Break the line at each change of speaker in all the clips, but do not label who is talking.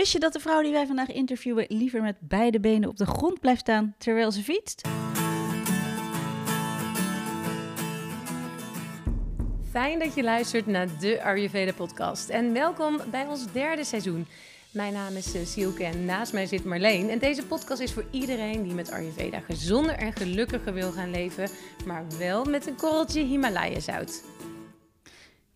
Wist je dat de vrouw die wij vandaag interviewen liever met beide benen op de grond blijft staan terwijl ze fietst?
Fijn dat je luistert naar de Ayurveda podcast en welkom bij ons derde seizoen. Mijn naam is eh, Sielke en naast mij zit Marleen. En deze podcast is voor iedereen die met Ayurveda gezonder en gelukkiger wil gaan leven, maar wel met een korreltje Himalaya-zout.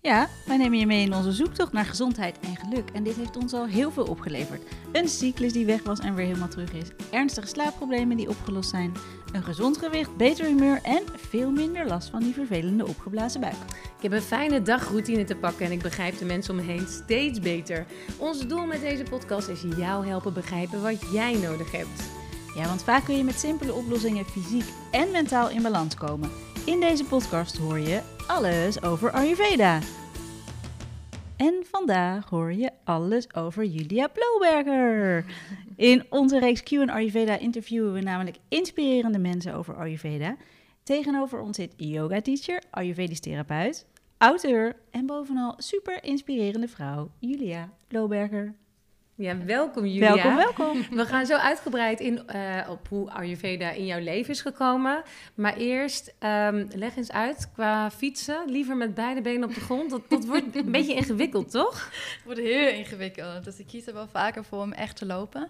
Ja, wij nemen je mee in onze zoektocht naar gezondheid en geluk. En dit heeft ons al heel veel opgeleverd. Een cyclus die weg was en weer helemaal terug is. Ernstige slaapproblemen die opgelost zijn. Een gezond gewicht, beter humeur en veel minder last van die vervelende opgeblazen buik.
Ik heb een fijne dagroutine te pakken en ik begrijp de mensen om me heen steeds beter. Ons doel met deze podcast is jou helpen begrijpen wat jij nodig hebt.
Ja, want vaak kun je met simpele oplossingen fysiek en mentaal in balans komen. In deze podcast hoor je alles over Ayurveda. En vandaag hoor je alles over Julia Blauwberger. In onze reeks Q Ayurveda interviewen we namelijk inspirerende mensen over Ayurveda. Tegenover ons zit yoga teacher, Ayurvedisch therapeut, auteur en bovenal super inspirerende vrouw Julia Blauwberger.
Ja, welkom Julia.
Welkom, welkom.
We gaan zo uitgebreid in uh, op hoe Ayurveda in jouw leven is gekomen. Maar eerst, um, leg eens uit qua fietsen. Liever met beide benen op de grond. Dat, dat wordt een beetje ingewikkeld, toch?
Het wordt heel ingewikkeld. Dus ik kies er wel vaker voor om echt te lopen.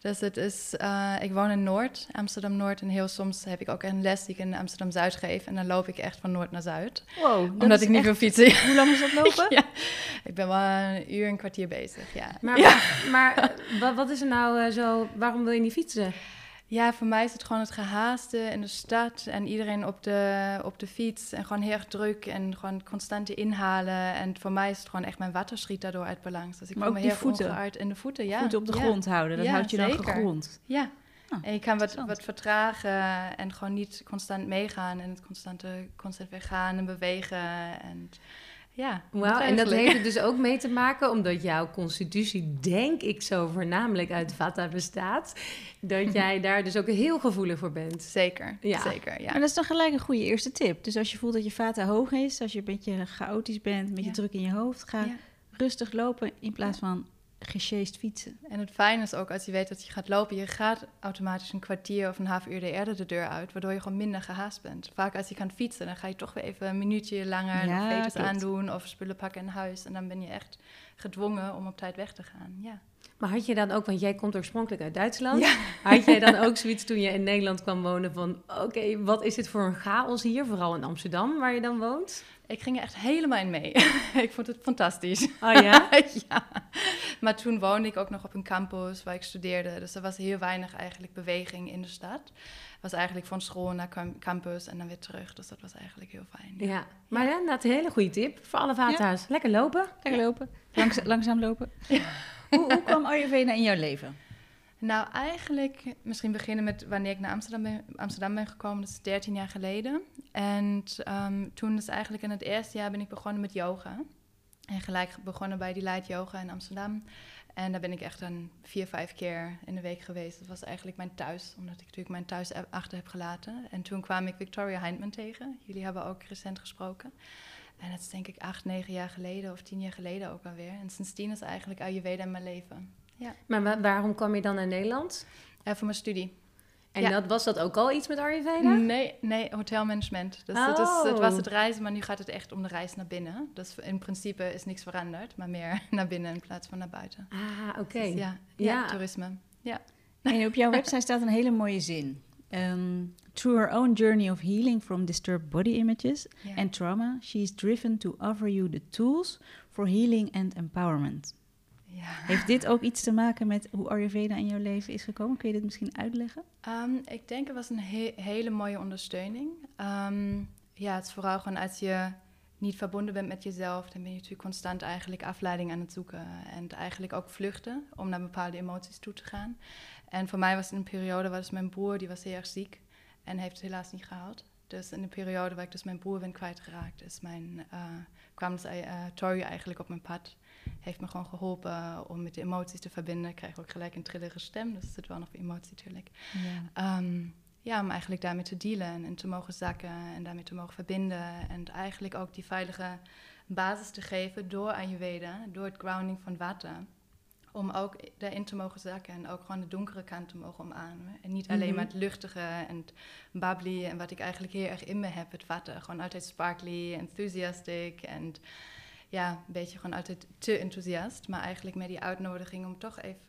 Dus het is, uh, ik woon in Noord, Amsterdam-Noord. En heel soms heb ik ook een les die ik in Amsterdam-Zuid geef. En dan loop ik echt van Noord naar Zuid.
Wow,
Omdat ik niet veel fietsen.
Hoe lang is dat lopen?
ja, ik ben wel een uur, een kwartier bezig, ja.
Maar,
ja.
maar wat, wat is er nou uh, zo, waarom wil je niet fietsen?
Ja, voor mij is het gewoon het gehaaste in de stad en iedereen op de, op de fiets en gewoon heel erg druk en gewoon constante inhalen. En voor mij is het gewoon echt mijn watterschiet daardoor uit balans. Dus ik
maar ook
me heel
voeten.
uit in de voeten, ja.
Voeten op de
ja.
grond houden, dat
ja,
houdt je dan
zeker.
gegrond.
Ja.
Oh,
en je kan wat, wat vertragen en gewoon niet constant meegaan en het constante, constant weggaan en bewegen. En ja,
Wauw, en dat heeft er dus ook mee te maken, omdat jouw constitutie, denk ik zo, voornamelijk uit vata bestaat, dat jij daar dus ook heel gevoelig voor bent.
Zeker,
Ja.
zeker, ja.
Maar dat is dan gelijk een goede eerste tip. Dus als je voelt dat je vata hoog is, als je een beetje chaotisch bent, een beetje
Ja.
druk in je hoofd, ga
Ja.
rustig lopen in plaats van gesjeest fietsen.
En het fijne is ook als je weet dat je gaat lopen, je gaat automatisch een kwartier of een half uur de eerder de deur uit, waardoor je gewoon minder gehaast bent. Vaak als je kan fietsen, dan ga je toch weer even een minuutje langer
Ja,
veters aandoen of spullen pakken in huis. En dan ben je echt gedwongen om op tijd weg te gaan. Ja.
Maar had je dan ook, want jij komt oorspronkelijk uit Duitsland,
Ja.
had jij dan ook zoiets toen je in Nederland kwam wonen van, oké, wat is dit voor een chaos hier, vooral in Amsterdam, waar je dan woont?
Ik ging er echt helemaal in mee. ik vond het fantastisch.
Oh ja?
ja. Maar toen woonde ik ook nog op een campus waar ik studeerde. Dus er was heel weinig eigenlijk beweging in de stad. Was eigenlijk van school naar cam- campus en dan weer terug. Dus dat was eigenlijk heel fijn.
Ja, maar ja, dat is een hele goede tip voor alle vata's. Lekker lopen.
Lekker lopen. Langzaam lopen. Hoe, hoe kwam Ayurveda in jouw leven?
Nou, eigenlijk misschien beginnen met wanneer ik naar Amsterdam ben, Amsterdam ben gekomen. Dat is 13 jaar geleden. En ehm, toen is eigenlijk in het eerste jaar ben ik begonnen met yoga. En gelijk begonnen bij die Light Yoga in Amsterdam. En daar ben ik echt een vier, vijf keer in de week geweest. Dat was eigenlijk mijn thuis, omdat ik natuurlijk mijn thuis achter heb gelaten. En toen kwam ik Victoria Heintman tegen. Jullie hebben ook recent gesproken. En dat is denk ik acht, negen jaar geleden of tien jaar geleden ook alweer. En sindsdien is eigenlijk Ayurveda in mijn leven. Ja,
Maar wa- waarom kwam je dan naar Nederland?
en voor mijn studie.
En
Ja.
dat, was dat ook al iets met Ayurveda?
Nee, nee, hotelmanagement. Dus het, is, het was
Oh.
het reizen, maar nu gaat het echt om de reis naar binnen. Dus in principe is niks veranderd, maar meer naar binnen in plaats van naar buiten.
Ah, oké.
Dus ja, ja,
Ja.
toerisme. Ja.
En op jouw website staat een hele mooie zin. Um, through her own journey of healing from disturbed body images and trauma, she is driven to offer you the tools for healing and empowerment.
ja.
Heeft dit ook iets te maken met hoe Ayurveda in jouw leven is gekomen? Kun je dit misschien uitleggen?
Ehm, ik denk het was een he- hele mooie ondersteuning. Ehm, ja, het is vooral gewoon als je niet verbonden bent met jezelf, dan ben je natuurlijk constant eigenlijk afleiding aan het zoeken. En eigenlijk ook vluchten om naar bepaalde emoties toe te gaan. En voor mij was het een periode, was mijn broer, die was heel erg ziek en heeft het helaas niet gehaald. Dus in de periode waar ik dus mijn broer ben kwijtgeraakt, is mijn, eh, kwam dus, eh, Tori eigenlijk op mijn pad. Heeft me gewoon geholpen om met de emoties te verbinden. Ik krijg ook gelijk een trillige stem, dus er zit wel nog emotie natuurlijk.
Ja.
Ehm, ja, om eigenlijk daarmee te dealen en, en te mogen zakken en daarmee te mogen verbinden. En eigenlijk ook die veilige basis te geven door Ayurveda, door het grounding van water. Om ook daarin te mogen zakken en ook gewoon de donkere kant te mogen omarmen. En niet alleen
Mhm.
maar het luchtige en het bubbly en wat ik eigenlijk heel erg in me heb, het vatten. Gewoon altijd sparkly, enthusiastic en ja, een beetje gewoon altijd te enthousiast. Maar eigenlijk met die uitnodiging om toch even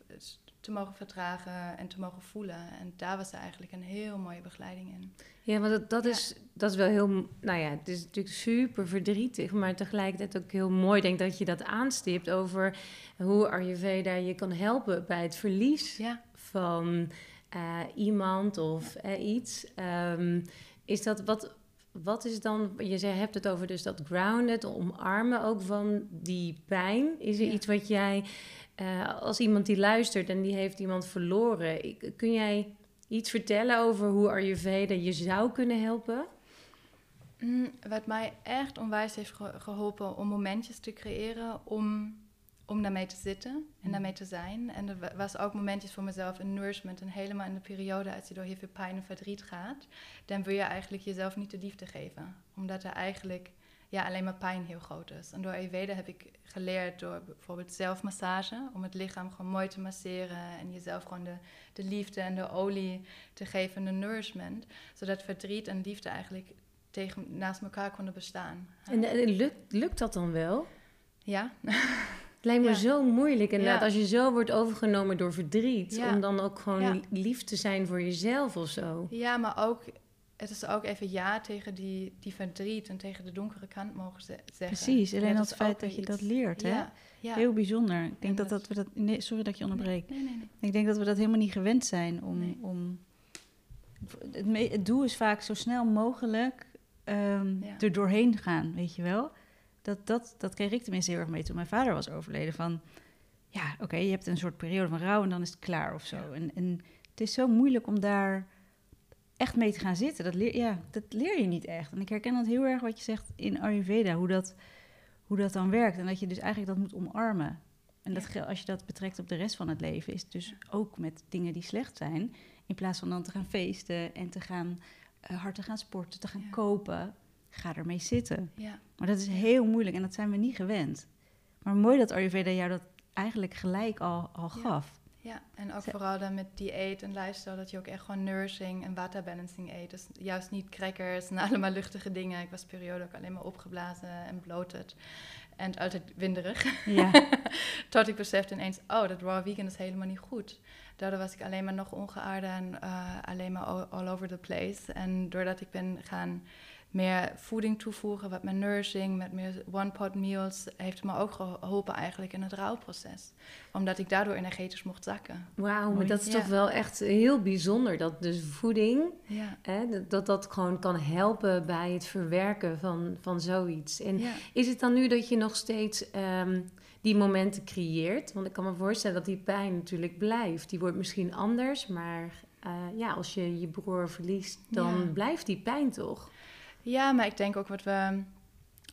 te mogen vertragen en te mogen voelen. En daar was er eigenlijk een heel mooie begeleiding in.
Ja, maar dat, dat,
Ja.
is, dat is wel heel... Nou ja, het is natuurlijk super verdrietig, maar tegelijkertijd ook heel mooi. Denk dat je dat aanstipt over hoe Ayurveda je kan helpen bij het verlies
Ja,
van eh, iemand of eh, iets. Ehm, is dat wat... Wat is dan, je zei, hebt het over dus dat grounded, omarmen ook van die pijn. Is er
Ja.
iets wat jij, eh, als iemand die luistert en die heeft iemand verloren, ik- kun jij iets vertellen over hoe Ayurveda je zou kunnen helpen?
Mm, wat mij echt onwijs heeft ge- geholpen om momentjes te creëren om, om daarmee te zitten en daarmee te zijn. En er wa- was ook momentjes voor mezelf in nourishment en helemaal in de periode als je door heel veel pijn en verdriet gaat, dan wil je eigenlijk jezelf niet de liefde geven. Omdat er eigenlijk ja, alleen maar pijn heel groot is. En door Ayurveda heb ik geleerd door bijvoorbeeld zelfmassage, om het lichaam gewoon mooi te masseren en jezelf gewoon de, de liefde en de olie te geven, de nourishment, zodat verdriet en liefde eigenlijk tegen, naast elkaar konden bestaan.
En, en lukt, lukt dat dan wel?
Ja,
Het lijkt me
Ja.
zo moeilijk inderdaad,
Ja.
als je zo wordt overgenomen door verdriet,
Ja.
om dan ook gewoon lief te zijn voor jezelf of zo.
ja, maar ook, het is ook even ja tegen die, die verdriet en tegen de donkere kant mogen ze- zeggen.
Precies, alleen
Ja,
het feit dat je dat leert, hè?
Ja, ja.
Heel bijzonder. Ik denk
En
dat,
dat-
we dat... Nee, sorry dat ik je onderbreek.
Nee, nee, nee.
Ik denk dat we dat helemaal niet gewend zijn om... Om het, me- het doel is vaak zo snel mogelijk
Ja.
er doorheen gaan, weet je wel? Dat, dat, dat kreeg ik tenminste heel erg mee toen mijn vader was overleden. Van, ja, oké, je hebt een soort periode van rouw en dan is het klaar of zo. En, en het is zo moeilijk om daar echt mee te gaan zitten. Dat leer, ja, dat leer je niet echt. En ik herken dat heel erg wat je zegt in Ayurveda, hoe dat, hoe dat dan werkt. En dat je dus eigenlijk dat moet omarmen. En dat,
Ja.
als je dat betrekt op de rest van het leven, is het dus ook met dingen die slecht zijn. In plaats van dan te gaan feesten en te gaan eh, hard te gaan sporten, te gaan
Ja.
kopen, ga ermee zitten.
Ja.
Maar dat is heel moeilijk en dat zijn we niet gewend. Maar mooi dat Ayurveda jou dat eigenlijk gelijk al, al gaf.
Ja, en ook vooral dan met dieet en lifestyle, dat je ook echt gewoon nourishing en water balancing eet. Dus juist niet crackers en allemaal luchtige dingen. Ik was periode ook alleen maar opgeblazen en bloated. En altijd winderig.
Ja,
Tot ik besefte ineens, oh, dat raw vegan is helemaal niet goed. Daardoor was ik alleen maar nog ongeaarde en eh, alleen maar all, all over the place. En doordat ik ben gaan meer voeding toevoegen, wat meer nourishing, met meer one-pot meals, heeft me ook geholpen eigenlijk in het rouwproces. Omdat ik daardoor energetisch mocht zakken.
Wauw, maar dat is
Ja.
toch wel echt heel bijzonder. Dat dus voeding,
Ja.
hè, dat- dat gewoon kan helpen bij het verwerken van, van zoiets. En
ja.
is het dan nu dat je nog steeds ehm, die momenten creëert? Want ik kan me voorstellen dat die pijn natuurlijk blijft. Die wordt misschien anders, maar eh, ja, als je je broer verliest, dan blijft die pijn toch?
Ja, maar ik denk ook wat we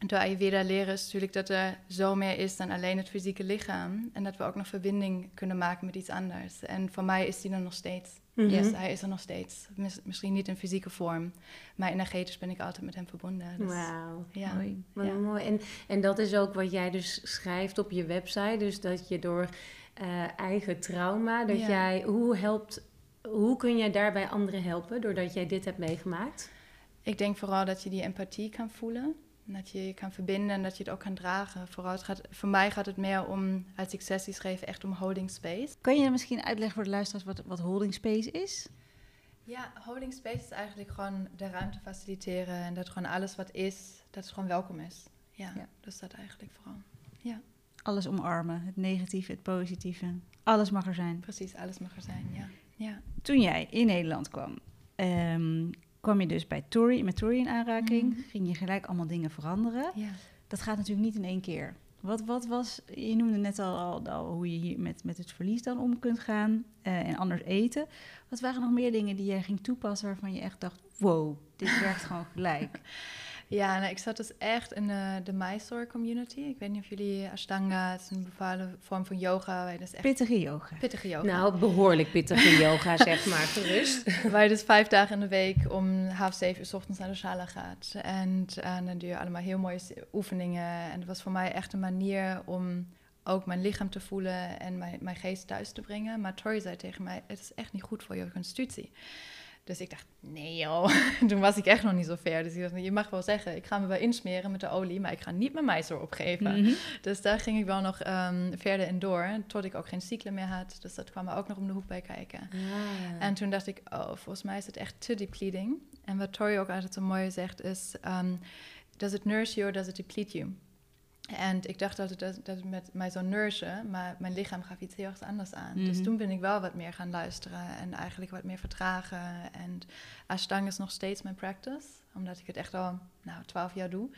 door Ayurveda leren is natuurlijk dat er zo meer is dan alleen het fysieke lichaam. En dat we ook nog verbinding kunnen maken met iets anders. En voor mij is die er nog steeds.
Mhm.
Yes, hij is er nog steeds. Mis- misschien niet in fysieke vorm, maar energetisch ben ik altijd met hem verbonden. Dus,
Wauw.
ja.
mooi.
Wat
Ja.
mooi. En, en dat is ook wat jij dus schrijft op je website. Dus dat je door eh, eigen trauma, dat
Ja.
jij, hoe helpt, hoe kun jij daarbij anderen helpen doordat jij dit hebt meegemaakt?
Ik denk vooral dat je die empathie kan voelen. En dat je je kan verbinden en dat je het ook kan dragen. Vooral het gaat, voor mij gaat het meer om, als ik sessies geef, echt om holding space.
Kan je misschien uitleggen voor de luisteraars wat, wat holding space is?
Ja, holding space is eigenlijk gewoon de ruimte faciliteren. En dat gewoon alles wat is, dat het gewoon welkom is. Ja,
Ja.
dus dat eigenlijk vooral.
Alles omarmen, het negatieve, het positieve. Alles mag er zijn.
Precies, alles mag er zijn, ja. Ja,
Toen jij in Nederland kwam, ehm, kwam je dus bij Tory, met Tory in aanraking.
Mhm.
Ging je gelijk allemaal dingen veranderen.
ja.
Dat gaat natuurlijk niet in één keer. Wat, wat was, je noemde net al, al, al hoe je hier met, met het verlies dan om kunt gaan eh, en anders eten. Wat waren nog meer dingen die jij ging toepassen waarvan je echt dacht, wow, dit werkt gewoon gelijk.
Ja, nou, ik zat dus echt in eh, de Mysore community. Ik weet niet of jullie Ashtanga, het is een bepaalde vorm van yoga. Waar je dus echt
Pittige yoga.
pittige yoga.
Nou, behoorlijk pittige yoga, zeg maar, gerust.
Waar je dus vijf dagen in de week om half zeven uur 's ochtends naar de shala gaat. En, eh, dan doe je allemaal heel mooie oefeningen. En het was voor mij echt een manier om ook mijn lichaam te voelen en mijn, mijn geest thuis te brengen. Maar Tori zei tegen mij, het is echt niet goed voor je constitutie. Dus ik dacht, nee joh, toen was ik echt nog niet zo ver. Dus ik dacht, je mag wel zeggen, ik ga me wel insmeren met de olie, maar ik ga niet mijn meisel opgeven.
Mhm.
Dus daar ging ik wel nog ehm, verder in door, tot ik ook geen cyclus meer had. Dus dat kwam er ook nog om de hoek bij kijken.
Ah.
En toen dacht ik, oh, volgens mij is het echt te depleting. En wat Tori ook altijd zo mooi zegt is, um, does it nourish you or does it deplete you? En ik dacht dat het, dat, het met mij zou nourishen, maar mijn lichaam gaf iets heel erg anders aan. Dus
Mhm.
toen ben ik wel wat meer gaan luisteren en eigenlijk wat meer vertragen. En Ashtanga is nog steeds mijn practice, omdat ik het echt al nou, 12 jaar doe.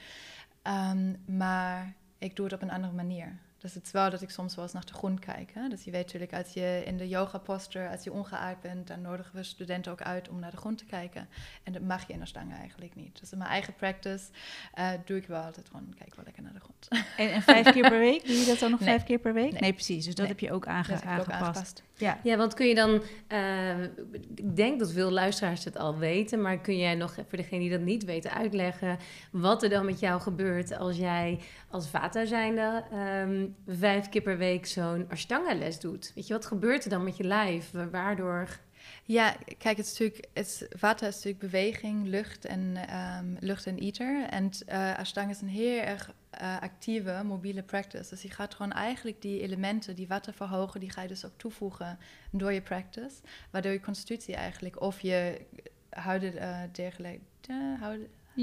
Um, maar ik doe het op een andere manier. Dus het is wel dat ik soms wel eens naar de grond kijk. Hè? Dus je weet natuurlijk, als je in de yoga posture, als je ongeaard bent, dan nodigen we studenten ook uit om naar de grond te kijken. En dat mag je in de stangen eigenlijk niet. Dus in mijn eieigen practice uh, doe ik wel altijd gewoon, kijk wel lekker naar de grond.
En, en vijf keer per week? Doe je dat dan nog
Nee.
vijf keer per week? Nee,
Nee.
precies. Dus dat
Nee.
heb je ook aange
Dat heb ik ook
aangepast.
aangepast.
Ja.
Ja, want kun je dan, eh, ik denk dat veel luisteraars het al weten, maar kun jij nog voor degene die dat niet weten uitleggen wat er dan met jou gebeurt als jij als vata zijnde ehm, vijf keer per week zo'n ashtanga les doet? Weet je, wat gebeurt er dan met je lijf? Wa- Waardoor?
Ja, kijk, het is natuurlijk, het vata is natuurlijk beweging, lucht en, ehm, lucht en ether. En eh Ashtanga is een heel erg eh, actieve, mobiele practice. Dus je gaat gewoon eigenlijk die elementen, die watten verhogen, die ga je dus ook toevoegen door je practice. Waardoor je constitutie eigenlijk, of je houden uh, dergelijke, uh,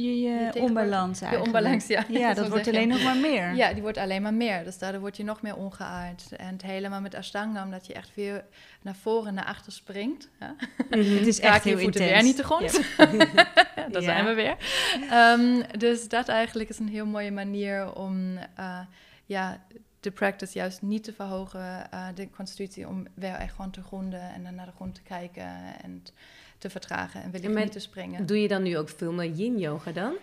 Je, je
Je
onbalans
je
eigenlijk.
onbalans, ja.
Ja, dat wordt
je.
alleen nog maar meer.
Ja, die wordt alleen maar meer. Dus daardoor word je nog meer ongeaard. En helemaal met Ashtanga, omdat je echt weer naar voren en naar achter springt. Ja.
Het is
Raak
echt
je
heel intens.
weer niet de grond. Ja, daar
Ja.
zijn we weer. Ehm, dus dat eigenlijk is een heel mooie manier om eh, ja, de practice juist niet te verhogen, eh, de constitutie, om weer echt gewoon te gronden en dan naar de grond te kijken en t- te vertragen en wellicht
En met-
te springen.
Doe je dan nu ook veel meer yin-yoga dan?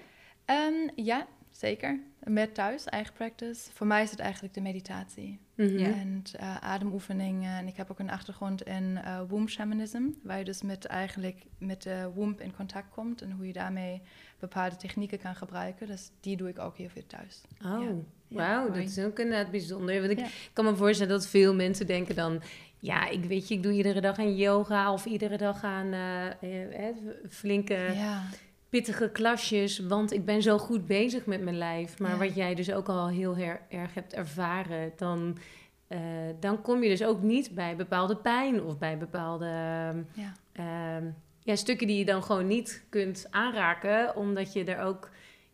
Ehm, ja, zeker. Met thuis, eigen practice. Voor mij is het eigenlijk de meditatie.
Mhm.
Ja.
En uh, ademoefeningen. En ik heb ook een achtergrond in uh, womb shamanism. Waar je dus met eigenlijk met de womb in contact komt. En hoe je daarmee bepaalde technieken kan gebruiken. Dus die doe ik ook heel veel thuis.
Oh,
Ja.
wauw, dat is ook inderdaad bijzonder. Want ik kan me voorstellen dat veel mensen denken dan... Ja, ik weet je, ik doe iedere dag aan yoga of iedere dag aan eh, eh, flinke,
ja.
pittige klasjes. Want ik ben zo goed bezig met mijn lijf. Maar
Ja.
wat jij dus ook al heel her- erg hebt ervaren, dan, eh, dan kom je dus ook niet bij bepaalde pijn of bij bepaalde ehm,
ja.
ja, stukken die je dan gewoon niet kunt aanraken, omdat je er ook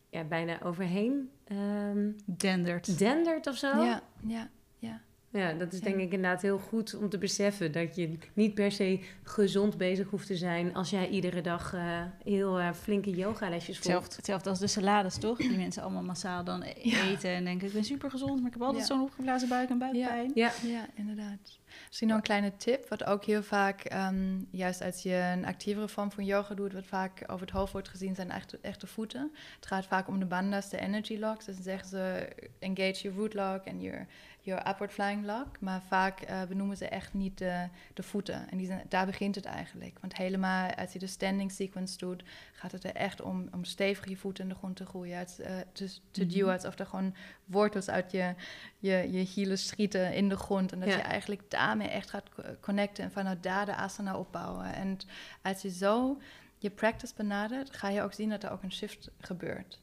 ja, bijna overheen ehm
Dendert.
dendert of zo.
Ja, ja, ja.
Ja, dat is denk ik inderdaad heel goed om te beseffen dat je niet per se gezond bezig hoeft te zijn als jij iedere dag eh, heel eh, flinke yogalesjes
Hetzelfde,
volgt.
hetzelfde als de salades, toch? Die mensen allemaal massaal dan e-
Ja.
eten en denken... ik ben super gezond, maar ik heb altijd
Ja.
zo'n opgeblazen buik en buikpijn.
Ja,
Ja, inderdaad. Misschien nog een kleine tip, wat ook heel vaak, ehm, juist als je een actievere vorm van yoga doet, wat vaak over het hoofd wordt gezien, zijn echt, echt de voeten. Het gaat vaak om de bandhas, de energy locks. Dus dan zeggen ze, engage your root lock en your, your upward flying lock. Maar vaak eh, benoemen ze echt niet de, de voeten. En die zijn, daar begint het eigenlijk. Want helemaal als je de standing sequence doet, gaat het er echt om, om stevig je voeten in de grond te groeien. Het, eh, te, te
Mhm.
duwen, alsof er gewoon wortels uit je, je, je hielen schieten in de grond. En dat
Ja.
je eigenlijk daarmee echt gaat co- connecten en vanuit daar de asana opbouwen. En als je zo je practice benadert, ga je ook zien dat er ook een shift gebeurt.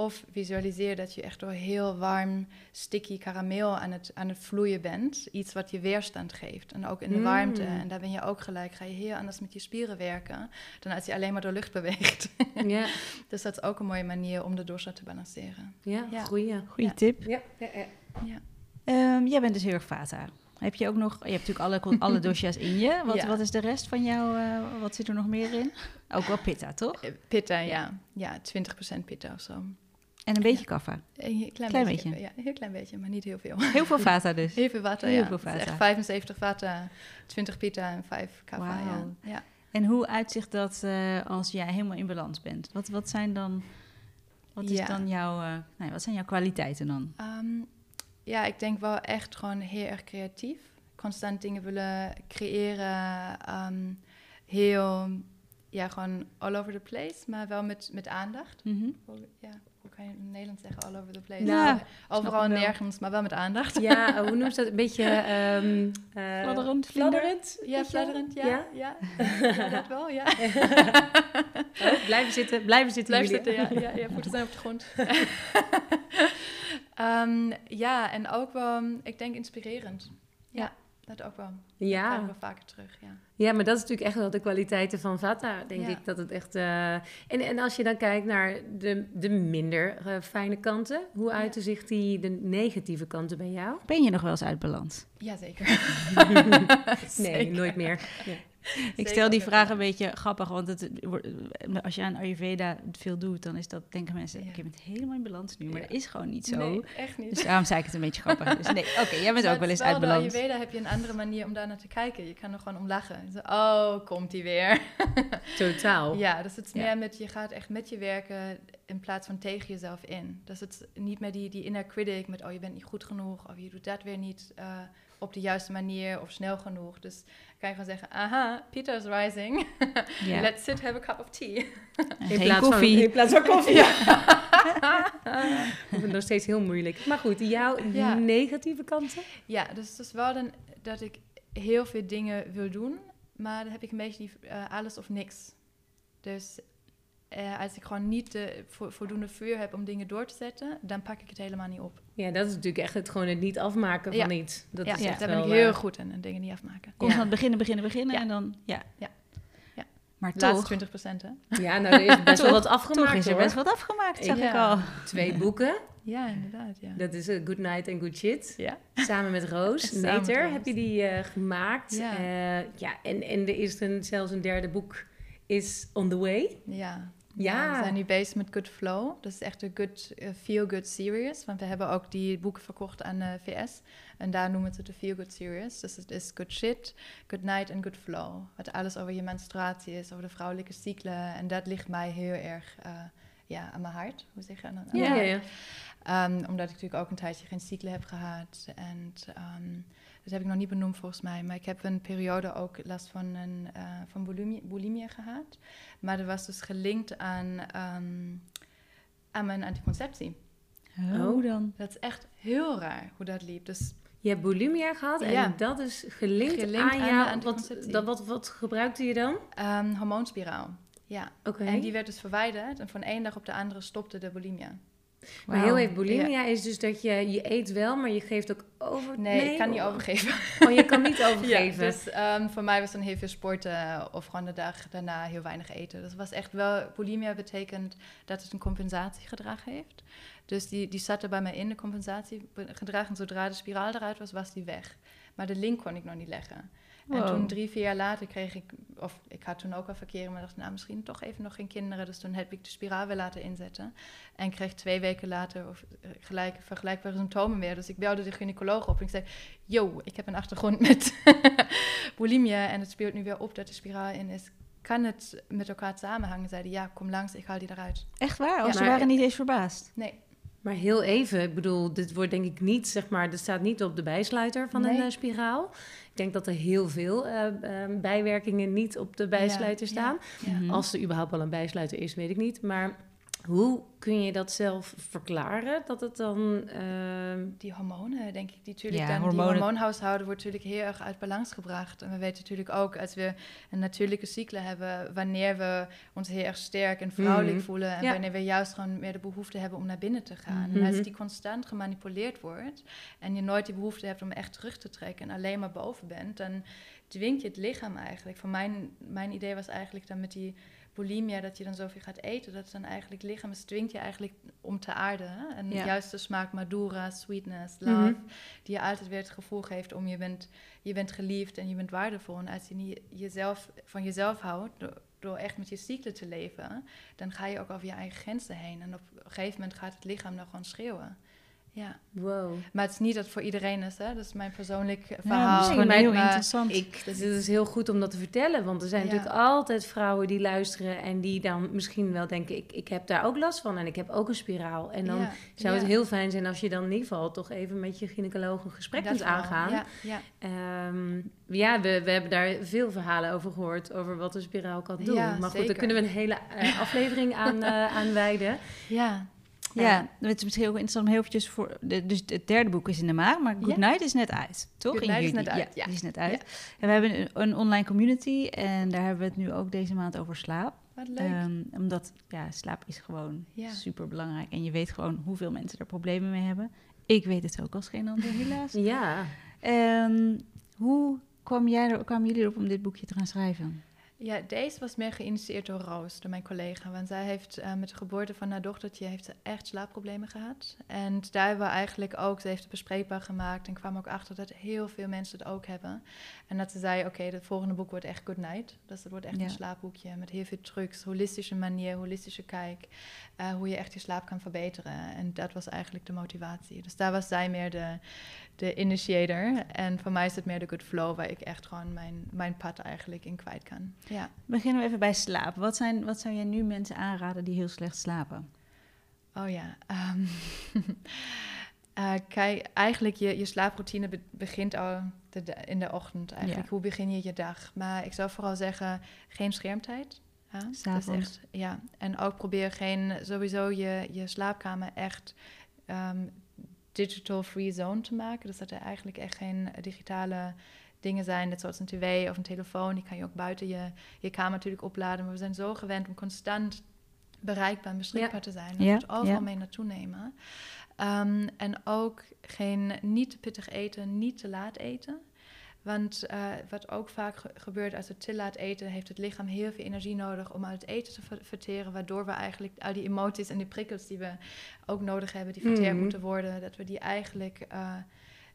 Of visualiseer dat je echt door heel warm, sticky karameel aan het, aan het vloeien bent. Iets wat je weerstand geeft. En ook in de
Mm.
warmte. En daar ben je ook gelijk, ga je heel anders met je spieren werken. Dan als je alleen maar door lucht beweegt.
ja,
dus dat is ook een mooie manier om de doorslag te balanceren.
ja,
Ja.
goeie.
Goeie
Ja.
tip.
Ja, ja, ja.
Ja.
Ehm, jij bent dus heel erg vata. Heb je ook nog... Je hebt natuurlijk alle, alle dosha's in je. Wat,
Ja.
wat is de rest van jou? eh, wat zit er nog meer in? Ook wel pitta, toch?
Eh, Pitta, ja. Ja, 20% pitta of zo.
En een beetje kaffa.
Een klein,
Klein
beetje.
beetje.
Ja, een heel klein beetje, maar niet heel veel.
Heel veel vata dus.
Heel veel water,
Heel
ja.
veel
Het is
vata.
echt 75 water, 20 pita en 5 kava. Ja.
Wauw.
Ja.
En hoe uitzicht dat eh, als jij helemaal in balans bent? Wat, wat zijn dan... Wat is
Ja.
dan jouw... eh, nou ja, wat zijn jouw kwaliteiten dan?
Ehm, ja, ik denk wel echt gewoon heel erg creatief. Constant dingen willen creëren. ehm, heel, ja, gewoon all over the place, maar wel met, met aandacht.
Mhm.
Ja. Kan je in Nederland zeggen, all over the place.
Nou,
Overal en nergens, maar wel met aandacht.
Ja, eh, hoe noemt dat? Een beetje... ehm eh,
Fladderend?
Ja, fladderend, ja.
Ja?
Ja, ja. dat wel, ja.
Oh, blijven zitten, blijven zitten jullie.
zitten, ja, ja, ja. Voeten zijn op de grond. Ehm, ja, en ook wel, ik denk inspirerend. Ja, dat ook wel. Dat
Ja.
krijgen we vaker terug, ja.
Ja, maar dat is natuurlijk echt wel de kwaliteiten van Vata, denk
Ja.
ik. Dat het echt... eh, En, en als je dan kijkt naar de, de minder eh, fijne kanten, hoe
Ja.
uiten zich die de negatieve kanten bij jou?
Ben je nog wel eens uit balans?
Jazeker.
Nee,
Zeker.
nooit meer. Ja.
Ik stel die vraag een beetje grappig, want het, wordt- als je aan Ayurveda veel doet, dan is dat, denken mensen,
Ja.
ik ben helemaal in balans nu, maar
Ja.
dat is gewoon niet zo.
Nee, echt niet.
Dus daarom zei ik het een beetje grappig. Dus nee, oké, jij bent
Maar
ook wel eens uit balans.
Ayurveda heb je een andere manier om daar naar te kijken. Je kan er gewoon om lachen. Zo, oh, komt die weer.
Totaal.
Ja, dus het is
Ja.
meer met, je gaat echt met je werken in plaats van tegen jezelf in. Dus het is niet meer die, die inner critic met, oh je bent niet goed genoeg, of je doet dat weer niet eh, op de juiste manier of snel genoeg. Dus kan je gewoon zeggen, aha, Peter is rising,
Ja.
let's sit, have a cup of tea.
In plaats,
koffie.
Van, in plaats van koffie. Ik vind het nog steeds heel moeilijk. Maar goed, jouw
Ja.
negatieve kanten?
Ja, dus het is wel dan dat ik heel veel dingen wil doen, maar dan heb ik een beetje die eh, alles of niks. Dus eh, als ik gewoon niet de vo- voldoende vuur heb om dingen door te zetten, dan pak ik het helemaal niet op.
Ja, dat is natuurlijk echt het, gewoon het niet afmaken van
Ja.
iets. Dat
ja,
is echt
daar ben ik
wel,
heel goed in, en dingen niet afmaken.
Constant
Ja.
beginnen, beginnen, beginnen
Ja.
en dan, ja.
Ja. Ja.
Maar
De laatste
toch,
20 procent, hè?
Ja, nou, er is best wel wat afgemaakt
toch is er
hoor.
best wat afgemaakt, zag
Ja.
ik al.
Twee boeken.
Ja, inderdaad, ja.
Dat is eh, Good Night and Good Shit.
Ja.
Samen met Roos Neter heb je die eh, gemaakt.
Ja.
Ja, ja en, en er is een, zelfs een derde boek is on the way.
Ja.
Ja.
we zijn nu bezig met Good Flow. Dat is echt een good, eh, feel-good series. Want we hebben ook die boeken verkocht aan de VS. En daar noemen we het de feel-good series. Dus het is Good Shit, Good Night en Good Flow. Wat alles over je menstruatie is, over de vrouwelijke cyclen. En dat ligt mij heel erg eh, ja, aan mijn hart. Hoe zeg je dat?
Ja, ja, ja.
Ehm, omdat ik natuurlijk ook een tijdje geen cyclus heb gehad. En ehm, dat heb ik nog niet benoemd volgens mij. Maar ik heb een periode ook last van, een, eh, van bulimie, bulimie gehad. Maar dat was dus gelinkt aan, ehm, aan mijn anticonceptie.
Oh, dan.
Dat is echt heel raar hoe dat liep. Dus
Je hebt bulimia gehad en
Ja.
dat is gelinkt,
Gelinkt
aan
aan de
jou. Wat,
anticonceptie.
dat, wat, wat gebruikte je dan?
ehm, hormoonspiraal. Ja,
Oké.
en die werd dus verwijderd. En van één dag op de andere stopte de bulimia.
Maar heel even, bulimia is dus dat je, je eet wel, maar je geeft ook over.
Nee, ik kan niet overgeven.
Oh, je kan niet overgeven.
Ja, dus ehm, voor mij was dan heel veel sporten of gewoon de dag daarna heel weinig eten. Het was echt wel, bulimia betekent dat het een compensatiegedrag heeft. Dus die, die zat er bij mij in, de compensatiegedrag. En zodra de spiraal eruit was, was die weg. Maar de link kon ik nog niet leggen. En toen drie, vier jaar later kreeg ik, of ik had toen ook al verkeren, maar dacht, nou misschien toch even nog geen kinderen. Dus toen heb ik de spiraal weer laten inzetten. En kreeg twee weken later of, eh, gelijk, vergelijkbare symptomen weer. Dus ik belde de gynaecoloog op en ik zei, yo, ik heb een achtergrond met bulimia en het speelt nu weer op dat de spiraal in is. Kan het met elkaar samenhangen? Zeiden ja, kom langs, ik haal die eruit.
Echt waar?
Ja.
Oh, ze waren niet eens verbaasd.
Nee,
Maar heel even, ik bedoel, dit wordt denk ik niet, zeg maar, dit staat niet op de bijsluiter van een eh, spiraal. Ik denk dat er heel veel eh, eh, bijwerkingen niet op de bijsluiter staan.
Mhm.
Als er überhaupt wel een bijsluiter is, weet ik niet. Maar hoe kun je dat zelf verklaren? Dat het dan. ehm,
Die hormonen, denk ik, die natuurlijk
Ja,
dan,
hormonen.
die hormoonhuishouden wordt natuurlijk heel erg uit balans gebracht. En we weten natuurlijk ook, als we een natuurlijke cyclus hebben, wanneer we ons heel erg sterk en vrouwelijk
Mhm.
voelen. En
Ja.
wanneer we juist gewoon meer de behoefte hebben om naar binnen te gaan. En als die constant gemanipuleerd wordt en je nooit die behoefte hebt om echt terug te trekken en alleen maar boven bent, dan dwingt je het lichaam eigenlijk. Voor mijn, mijn idee was eigenlijk dan met die bulimia, dat je dan zoveel gaat eten, dat het dan eigenlijk lichaam het dwingt je eigenlijk om te aarden. Hè? En
Ja.
juist de smaak madura, sweetness, love,
Mhm.
die je altijd weer het gevoel geeft om je bent, je bent geliefd en je bent waardevol. En als je niet jezelf, van jezelf houdt, door, door echt met je cyclus te leven, dan ga je ook over je eigen grenzen heen. En op een gegeven moment gaat het lichaam dan gewoon schreeuwen. Ja,
wow.
maar het is niet dat het voor iedereen is, hè? Dat is mijn persoonlijk
Ja,
verhaal.
dat is gewoon
maar-
heel
maar
interessant.
Ik, het is heel goed om dat te vertellen, want er zijn
Ja.
natuurlijk altijd vrouwen die luisteren en die dan misschien wel denken: ik, ik heb daar ook last van en ik heb ook een spiraal. En dan
Ja,
zou het
ja.
heel fijn zijn als je dan in ieder geval toch even met je gynaecoloog een gesprek
Dat
kunt aangaan.
Ja, ja.
Ehm, ja, we, we hebben daar veel verhalen over gehoord, over wat een spiraal kan doen.
Ja,
maar goed, daar
zeker.
kunnen we een hele eh, aflevering aan, eh aan wijden.
ja.
Ja, het is misschien ook interessant om heel eventjes voor... De, dus het derde boek is in de maag, maar Good. Night is net uit, toch?
Good Night is net uit, ja.
die is net uit. En we hebben een, een online community en daar hebben we het nu ook deze maand over slaap.
Wat leuk.
Ehm, omdat, ja, slaap is gewoon super belangrijk. En je weet gewoon hoeveel mensen er problemen mee hebben. Ik weet het ook als geen ander, helaas.
Ja.
Ehm, hoe kwam jij er, kwamen jullie erop om dit boekje te gaan schrijven?
Ja, deze was meer geïnitieerd door Roos, door mijn collega. Want zij heeft eh, met de geboorte van haar dochtertje heeft ze echt slaapproblemen gehad. En daar hebben we eigenlijk ook, ze heeft het bespreekbaar gemaakt en kwam ook achter dat heel veel mensen het ook hebben. En dat ze zei, oké, het volgende boek wordt echt Good Night. Dus het wordt echt
Ja.
een slaapboekje met heel veel trucs, holistische manier, holistische kijk. eh, hoe je echt je slaap kan verbeteren. En dat was eigenlijk de motivatie. Dus daar was zij meer de, de initiator. En voor mij is het meer de good flow, waar ik echt gewoon mijn, mijn pad eigenlijk in kwijt kan. Ja.
Beginnen we even bij slaap. Wat, zijn, wat zou jij nu mensen aanraden die heel slecht slapen?
Oh ja. ehm, eh, kijk, eigenlijk je, je slaaproutine be- begint al de, in de ochtend eigenlijk.
Ja.
Hoe begin je je dag? Maar ik zou vooral zeggen, geen schermtijd. Ja, dat is echt, ja. En ook probeer geen, sowieso je, je slaapkamer echt ehm, digital free zone te maken. Dus dat er eigenlijk echt geen digitale dingen zijn, net zoals een tv of een telefoon. Die kan je ook buiten je, je kamer natuurlijk opladen. Maar we zijn zo gewend om constant bereikbaar en beschikbaar te zijn. Dat
Ja,
het overal
ja.
mee naartoe nemen. Ehm, en ook geen, niet te pittig eten, niet te laat eten. Want eh, wat ook vaak ge- gebeurt als we te laat eten, heeft het lichaam heel veel energie nodig om uit het eten te ver- verteren. Waardoor we eigenlijk al die emoties en die prikkels die we ook nodig hebben, die verteerd
Mhm.
moeten worden, dat we die eigenlijk, eh,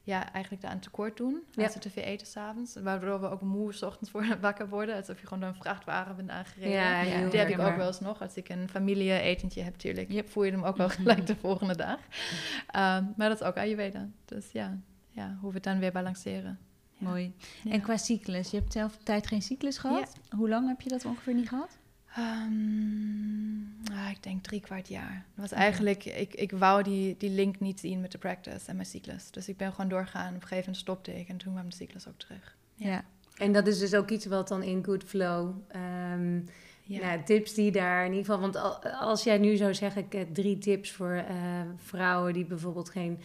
ja, eigenlijk daaraan tekort doen.
Ja.
Als we te veel eten s'avonds. Waardoor we ook moe 's ochtends worden, wakker worden. Alsof je gewoon door een vrachtwagen bent aangereden.
Ja,
Die heb ik ook wel eens nog. Als ik een familie-etentje heb, tuurlijk,
Yep.
voel je hem ook wel gelijk de volgende dag. Ehm, maar dat is ook Ayurveda. Dus ja, ja, hoe we het dan weer balanceren. Ja.
Mooi.
Ja.
En qua cyclus, je hebt zelf een tijd geen cyclus gehad. Hoe lang heb je dat ongeveer niet gehad?
Ehm, ah, ik denk drie kwart jaar. Dat was eigenlijk, ik, ik wou die, die link niet zien met de practice en mijn cyclus. Dus ik ben gewoon doorgaan. Op een gegeven moment stopte ik en toen kwam de cyclus ook terug. Ja.
En dat is dus ook iets wat dan in Good Flow... ehm,
Ja.
Nou, tips die daar in ieder geval... Want al- als jij nu zou zeggen, ik heb drie tips voor eh, vrouwen die bijvoorbeeld geen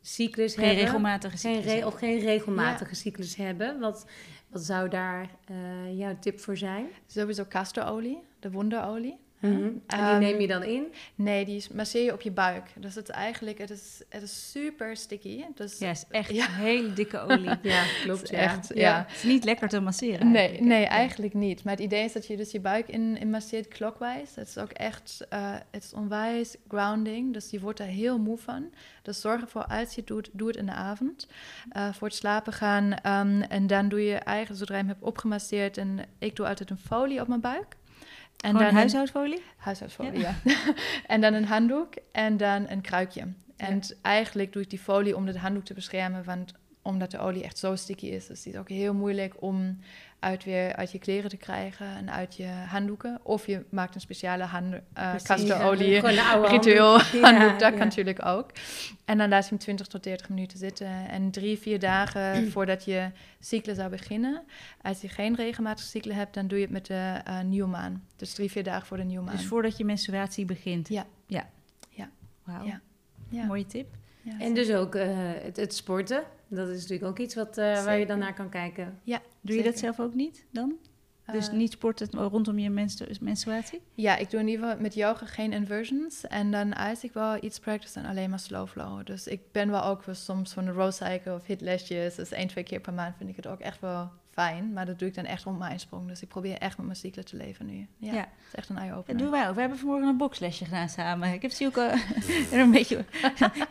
cyclus
Geen
hebben.
regelmatige
Geen
cyclus.
re- of geen regelmatige cyclus hebben. Wat, wat zou daar eh, jouw tip voor zijn?
Sowieso castorolie, de wonderolie.
Mhm. En die
Ehm,
neem je dan in?
Nee, die masseer je op je buik. Dus het is eigenlijk, het is, het is super sticky. Dus
Ja, is echt
Ja.
hele dikke olie.
Ja, klopt. Ja.
echt, ja.
Het is niet lekker te masseren.
Nee,
eigenlijk.
nee, eigenlijk niet. Maar het idee is dat je dus je buik in, in masseert clockwise. Het is ook echt, eh, het is onwijs grounding. Dus je wordt er heel moe van. Dus zorg ervoor als je het doet, doe het in de avond. eh, voor het slapen gaan. Ehm, en dan doe je eigenlijk, zodra je hem hebt opgemasseerd. En ik doe altijd een folie op mijn buik. En
Gewoon
dan
huishoudfolie?
Een, huishoudfolie, ja. en dan een handdoek en dan een kruikje. En eigenlijk doe ik die folie om de handdoek te beschermen. Want omdat de olie echt zo sticky is. Is ook heel moeilijk om uit, weer uit je kleren te krijgen en uit je handdoeken. Of je maakt een speciale hand, castorolie
oude
ritueel
handdoek.
Dat kan natuurlijk ook. En dan laat je hem 20 tot 30 minuten zitten. En drie, vier dagen voordat je cyclus zou beginnen. Als je geen regelmatige cyclus hebt, dan doe je het met de eh nieuwe maan. Dus drie, vier dagen voor de nieuwe maan.
Dus voordat je menstruatie begint?
Ja.
Ja.
Ja.
Wauw.
Ja. Ja.
Mooie tip.
Ja,
En dus ook eh, het, het sporten. Dat is natuurlijk ook iets wat, eh, waar je dan naar kan kijken.
ja,
Doe je dat zelf ook niet dan? Dus
Eh,
niet sporten rondom je menstru- menstruatie?
Ja, ik doe in ieder geval met yoga geen inversions. En dan als ik wel iets practice, dan alleen maar slow flow. Dus ik ben wel ook wel soms van de row cycle of hitlesjes. Dus één, twee keer per maand vind ik het ook echt wel fijn. Maar dat doe ik dan echt rond mijn insprong. Dus ik probeer echt met mijn cyclus te leven nu. Ja,
Ja.
het is echt een
Dat
eye-opener.
doen wij ook. We hebben vanmorgen een boxlesje gedaan samen. Ik heb Sielke er een beetje...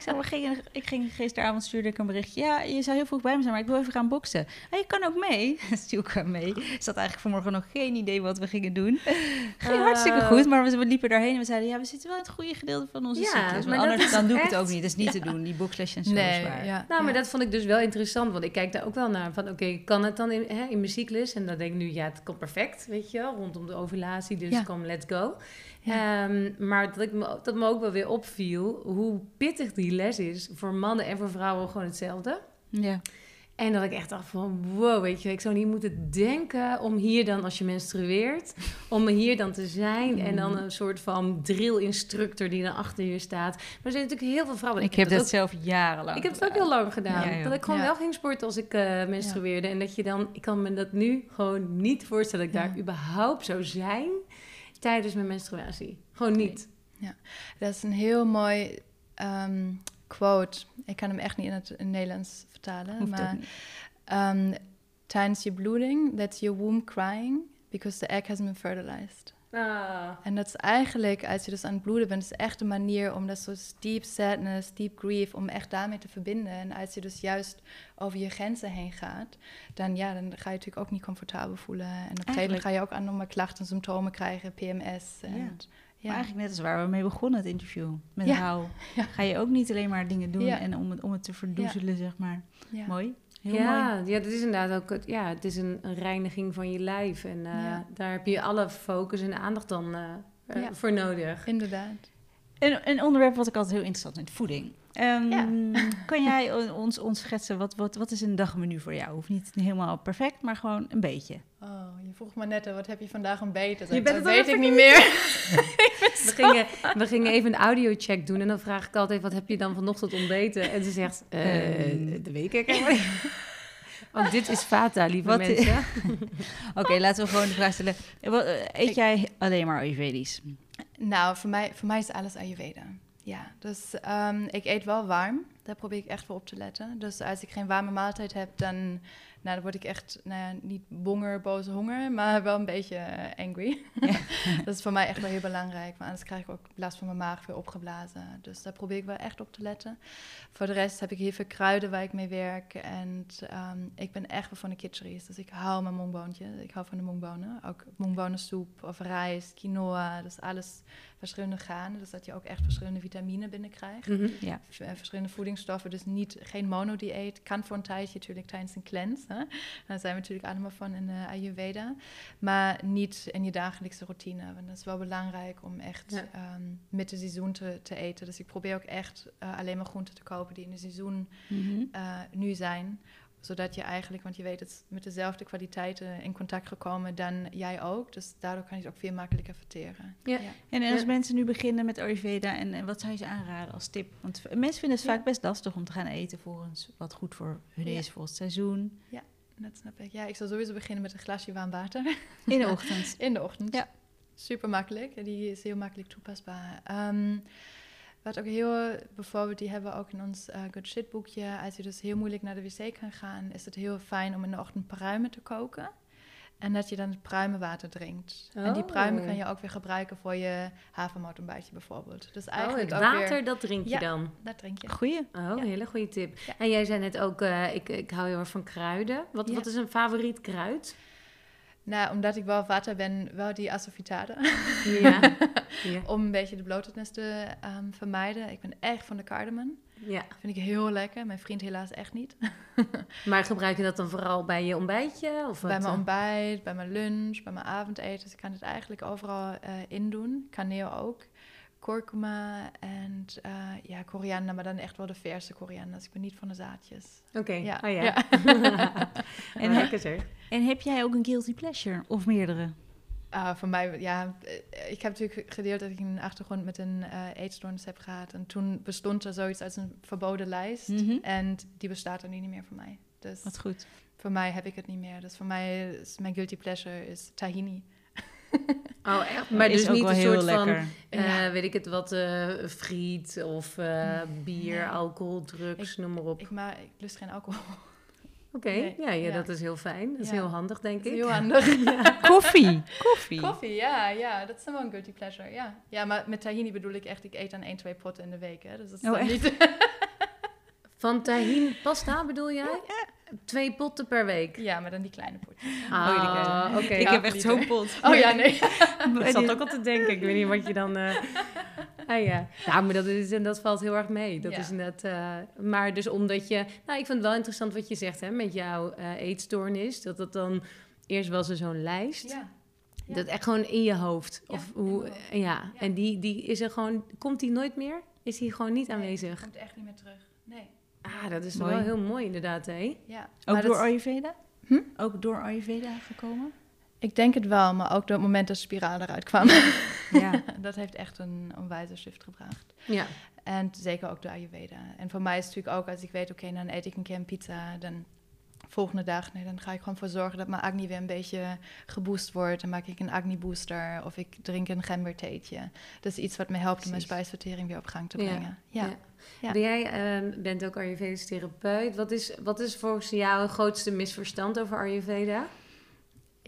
ik, maar, ging, ik ging gisteravond stuurde ik een berichtje. Ja, je zou heel vroeg bij me zijn, maar ik wil even gaan boksen. Ah, je kan ook mee. Sielke mee. Ze had eigenlijk vanmorgen nog geen idee wat we gingen doen. Ging hartstikke goed, maar we, we liepen daarheen en we zeiden... Ja, we zitten wel in het goede gedeelte van onze
Ja,
cyclus.
maar
Maar
dat
anders dan doe ik het ook niet. Dat is niet te doen. Die boxlesjes zijn zo
nee,
zwaar.
ja.
Nou, maar
ja.
dat vond ik dus wel interessant. Want ik kijk daar ook wel naar. Van oké, kan het dan in, hè, in mijn cyclus? En dan denk ik nu, ja, het komt perfect, weet je wel. Rondom de ovulatie, dus
Ja.
kom, let's go.
Ja.
Ehm, maar dat, ik me, dat me ook wel weer opviel hoe pittig die les is. Voor mannen en voor vrouwen gewoon hetzelfde.
Ja.
En dat ik echt dacht van, wow, weet je, ik zou niet moeten denken om hier dan, als je menstrueert, om hier dan te zijn. En dan een soort van drill-instructor die dan achter je staat. Maar er zijn natuurlijk heel veel vrouwen.
Ik, heb dat
ook-
zelf jarenlang
Ik heb het ook heel lang gedaan.
Ja,
dat ik gewoon
Ja.
wel ging sporten als ik eh, menstrueerde. En dat je dan, ik kan me dat nu gewoon niet voorstellen dat ik daar
Ja.
überhaupt zou zijn tijdens mijn menstruatie. Gewoon niet.
Dat is een heel mooi ehm, quote. Ik kan hem echt niet in het in Nederlands vertalen.
Hoeft
maar ehm, tijdens je bloeding, that's your womb crying because the egg hasn't been fertilized.
Ah.
En dat is eigenlijk, als je dus aan het bloeden bent, is echt een manier om dat soort deep sadness, deep grief, om echt daarmee te verbinden. En als je dus juist over je grenzen heen gaat, dan, ja, dan ga je natuurlijk ook niet comfortabel voelen. En op een gegeven moment
Eigenlijk-
ga je ook andere klachten, symptomen krijgen, PMS. En,
Ja.
Ja.
Maar eigenlijk net als waar we mee begonnen, het interview met
Ja. Ja.
Ga je ook niet alleen maar dingen doen
Ja.
en om het, om het te verdoezelen, zeg maar.
ja.
Mooi. Heel mooi.
Ja, ja, dat is inderdaad ook het, ja, het is een, een reiniging van je lijf. En eh,
Ja.
daar heb je alle focus en aandacht dan eh, eh,
Ja.
voor nodig.
Inderdaad.
Een, een onderwerp wat ik altijd heel interessant vind, voeding. Ehm,
Ja.
Kan jij ons, ons schetsen, wat, wat, wat is een dagmenu voor jou? Hoeft niet helemaal perfect, maar gewoon een beetje.
Oh, vroeg me net, wat heb je vandaag ontbeten?
Je bent
dat weet ik niet meer.
We gingen, we gingen even een audiocheck doen en dan vraag ik altijd, wat heb je dan vanochtend ontbeten? En ze zegt,
Ehm.
de helemaal niet. Want dit is Vata, lieve
Wat-
mensen.
Oké, laten we gewoon de vraag stellen. Eh, eh, Eet
Ik-
jij alleen maar Ayurvedisch?
Nou, voor mij, voor mij is alles Ayurveda. Ja, dus ehm, ik eet wel warm. Daar probeer ik echt voor op te letten. Dus als ik geen warme maaltijd heb, dan, nou, dan word ik echt, nou ja, niet bonger, boze honger, maar wel een beetje eh, angry. dat is voor mij echt wel heel belangrijk, want anders krijg ik ook last van mijn maag weer opgeblazen. Dus daar probeer ik wel echt op te letten. Voor de rest heb ik heel veel kruiden waar ik mee werk. En ehm, ik ben echt wel van de kitcheries, dus ik hou mijn mongboontje. Ik hou van de mongbonen. Ook mongbonensoep of rijst, quinoa, dus alles verschillende granen. Dus dat je ook echt verschillende vitamine binnenkrijgt.
Mhm.
Ja.
Eh, verschillende voedingsstoffen, dus niet, geen monodieet. Kan voor een tijdje natuurlijk tijdens een cleanse. Hè? Daar zijn we natuurlijk allemaal van in de Ayurveda. Maar niet in je dagelijkse routine. Want dat is wel belangrijk om echt
Ja.
ehm, met de seizoen te, te eten. Dus ik probeer ook echt eh, alleen maar groenten te kopen die in de seizoen
Mhm.
eh, nu zijn. Zodat je eigenlijk, want je weet het, met dezelfde kwaliteiten in contact gekomen dan jij ook. Dus daardoor kan je het ook veel makkelijker verteren.
Ja.
En als
Ja.
mensen nu beginnen met Ayurveda, en, en wat zou je ze aanraden als tip? Want mensen vinden het
Ja.
vaak best lastig om te gaan eten volgens wat goed voor hun
Ja.
is voor het seizoen.
Dat snap ik. Ja, ik zal sowieso beginnen met een glasje warm water.
In de ochtend.
In de ochtend.
Ja.
Super makkelijk. En Die is heel makkelijk toepasbaar. Ehm, wat ook heel, bijvoorbeeld, die hebben we ook in ons eh, Good Shit boekje. Als je dus heel moeilijk naar de wc kan gaan, is het heel fijn om in de ochtend pruimen te koken. En dat je dan het pruimenwater drinkt. En die pruimen
Oh.
kan je ook weer gebruiken voor je havermotontbijtje bijvoorbeeld. Dus
Oh,
eigenlijk
het
ook
water,
weer...
dat drink je
Ja.
dan?
Dat drink je.
Goeie.
Oh,
Ja.
hele goede tip.
Ja.
En jij zei net ook, eh, ik, ik hou heel erg van kruiden. Wat,
Ja.
wat is een favoriet kruid?
Nou, omdat ik wel water ben, wel die asofitade.
Ja. ja.
om een beetje de blootedness te ehm, vermijden. Ik ben echt van de cardamom.
ja.
Vind ik heel lekker. Mijn vriend helaas echt niet.
Maar gebruik je dat dan vooral bij je ontbijtje? Of wat?
bij mijn
eh?
ontbijt, bij mijn lunch, bij mijn avondeten. Dus ik kan het eigenlijk overal eh in doen. Kaneel ook. Kurkuma en eh, ja, koriander, maar dan echt wel de verse koriander. Dus ik ben niet van de zaadjes.
Oké,
Ja.
oh ja.
Ja.
en zeg.
En heb jij ook een guilty pleasure? Of meerdere?
Ah, voor mij, ja, eh, ik heb natuurlijk gedeeld dat ik een achtergrond met een eh eetstoornis heb gehad. En toen bestond er zoiets als een verboden lijst.
Mhm.
En die bestaat er nu niet meer voor mij. Dus
Wat goed.
voor mij heb ik het niet meer. Dus voor mij is mijn guilty pleasure is tahini.
Oh, echt? Maar
is
dus niet een soort
lekker.
van, eh,
Ja.
weet ik het wat, eh, friet of eh, bier,
Nee.
alcohol, drugs, noem maar op.
Ik, maar ik lust geen alcohol.
Oké,
nee.
ja, ja,
Ja.
dat is heel fijn. Dat is
Ja.
heel handig, denk ik.
heel handig.
Koffie. Koffie.
Koffie, ja, ja. Dat is dan wel een guilty pleasure, ja. Ja, maar met tahini bedoel ik echt, ik eet dan één, twee potten in de week, hè. Dus dat is
Oh,
dan
echt?
niet...
Van tahin pasta bedoel jij? Twee potten per week.
ja, maar dan die kleine potjes.
Ah, oké.
Ik
Ja,
heb echt zo'n pot.
Oh ja, nee.
Ik zat ook al te denken. Ik weet niet wat je dan... eh, Ah ja. Nou, maar dat, is, en dat valt heel erg mee. Dat
Ja.
is net... maar dus omdat je... Nou, ik vind het wel interessant wat je zegt, hè. Met jouw eh, eetstoornis. Dat het dan... Eerst was er zo'n lijst.
Ja. Ja.
Dat echt gewoon in je hoofd.
Ja,
of hoe, ja.
Ja.
en die, die is er gewoon... Komt die nooit meer? Is die gewoon niet
Nee,
aanwezig?
komt echt niet meer terug. Nee.
Ah, dat is
Mooi.
wel heel mooi inderdaad, hè?
Ja.
Ook
Maar
door
dat-
Ayurveda?
Hm?
Ook door Ayurveda gekomen?
Ik denk het wel, maar ook door het moment dat de spiraal eruit kwam.
Ja.
dat heeft echt een, een wijze shift gebracht.
Ja.
En zeker ook door Ayurveda. En voor mij is het natuurlijk ook, als ik weet, oké, dan eet ik een keer een pizza, dan volgende dag, nee, dan ga ik gewoon voor zorgen dat mijn acne weer een beetje geboost wordt. Dan maak ik een acne booster of ik drink een gembertheetje. Dat is iets wat me helpt om mijn spijsvertering weer op gang te brengen. Ja.
Ja. Jij ehm, bent ook Ayurvedisch therapeut. Wat is, wat is volgens jou het grootste misverstand over Ayurveda?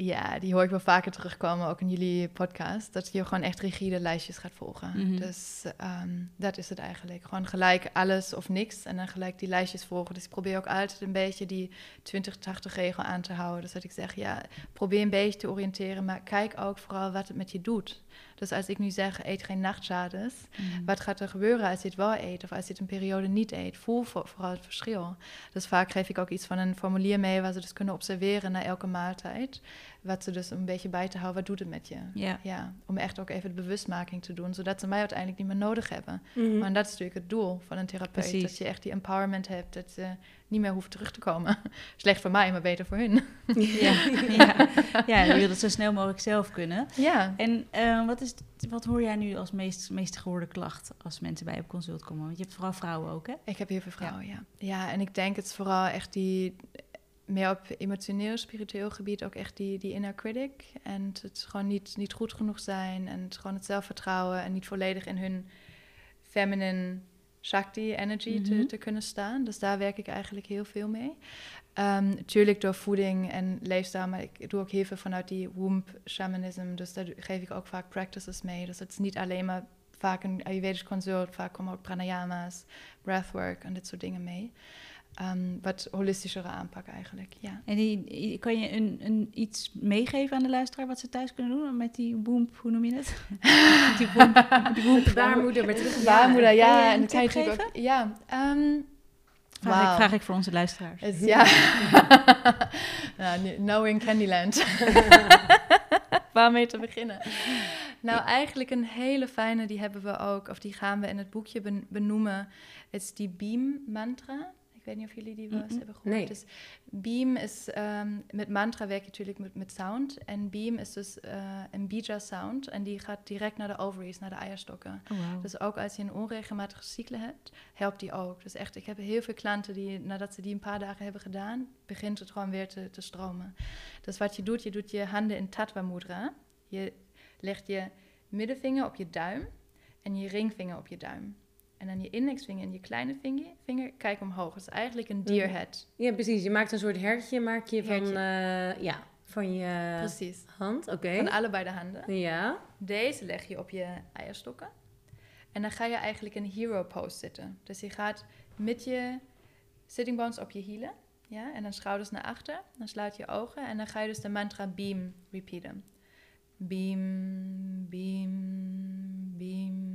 Ja, die hoor ik wel vaker terugkomen, ook in jullie podcast. Dat je gewoon echt rigide lijstjes gaat volgen.
Mhm.
Dus ehm, dat is het eigenlijk. Gewoon gelijk alles of niks en dan gelijk die lijstjes volgen. Dus ik probeer ook altijd een beetje die 20-80 regel aan te houden. Dus dat ik zeg, ja, probeer een beetje te oriënteren, maar kijk ook vooral wat het met je doet. Dus als ik nu zeg, eet geen nachtzades,
Mhm.
wat gaat er gebeuren als je het wel eet of als je het een periode niet eet? Voel voor- vooral het verschil. Dus vaak geef ik ook iets van een formulier mee waar ze dus kunnen observeren na elke maaltijd. Wat ze dus een beetje bij te houden, wat doet het met je?
Ja.
Ja, om echt ook even de bewustmaking te doen, zodat ze mij uiteindelijk niet meer nodig hebben.
Mhm.
Maar dat is natuurlijk het doel van een therapeut.
Precies.
Dat je echt die empowerment hebt, dat ze niet meer hoeft terug te komen. Slecht voor mij, maar beter voor hun.
Ja. ja. ja, je wil het zo snel mogelijk zelf kunnen.
Ja.
En eh, wat, is, wat hoor jij nu als meest, meest gehoorde klacht als mensen bij je op consult komen? Want je hebt vooral vrouwen ook, hè?
Ik heb heel veel vrouwen, ja. ja. en ik denk het is vooral echt die, meer op emotioneel, spiritueel gebied, ook echt die, die inner critic. En het, gewoon niet, niet goed genoeg zijn en het gewoon het zelfvertrouwen en niet volledig in hun feminine Shakti energy te,
Mhm.
te kunnen staan. Dus daar werk ik eigenlijk heel veel mee. Tuurlijk door voeding en leefstijl, maar ik doe ook heel veel vanuit die womb shamanism. Dus daar geef ik ook vaak practices mee. Dus het is niet alleen maar vaak een Ayurvedisch consult, vaak komen ook pranayama's, breathwork en dit soort dingen mee. Ehm, wat holistischere aanpak eigenlijk, ja.
En die, kan je een, een, iets meegeven aan de luisteraar wat ze thuis kunnen doen met die womb, hoe noem je het? Die.
De baarmoeder met de
Baarmoeder, ja.
een
En dan kan je
tip
natuurlijk ook... Ja, ehm,
Vraag, ik, vraag ik voor onze luisteraars.
Ja. nou, nu- knowing Candyland. Waarmee te beginnen? Nou, eigenlijk een hele fijne, die hebben we ook, of die gaan we in het boekje ben- benoemen. Het is die Beam mantra. Ik weet niet of jullie die wel eens hebben gehoord.
Nee.
Dus Beam is, ehm, met mantra werk je natuurlijk met, met sound. En Beam is dus eh, een bija sound. En die gaat direct naar de ovaries, naar de eierstokken.
Oh, wow.
Dus ook als je een onregelmatige cyclus hebt, helpt die ook. Dus echt, ik heb heel veel klanten die, nadat ze die een paar dagen hebben gedaan, begint het gewoon weer te, te stromen. Dus wat je doet, je doet je handen in Tattva Mudra. Je legt je middenvinger op je duim en je ringvinger op je duim. En dan je indexvinger en je kleine vinger, vinger kijk omhoog. Het is eigenlijk een deer head.
Ja, precies. Je maakt een soort hertje, maak je van, eh, ja, van je
Precies.
hand. Oké.
Van allebei de handen.
Ja.
Deze leg je op je eierstokken. En dan ga je eigenlijk in hero pose zitten. Dus je gaat met je sitting bones op je hielen. Ja, en dan schouders naar achter. Dan sluit je ogen. En dan ga je dus de mantra beam repeaten. Beam, beam, beam,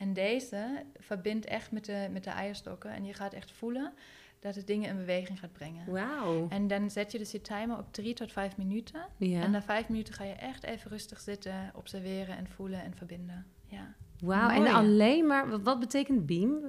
En deze verbindt echt met de, met de eierstokken. En je gaat echt voelen dat het dingen in beweging gaat brengen.
Wauw.
En dan zet je dus je timer op drie tot vijf minuten.
Ja.
En na vijf minuten ga je echt even rustig zitten, observeren en voelen en verbinden. Ja,
Wauw. En alleen maar, wat- betekent beam?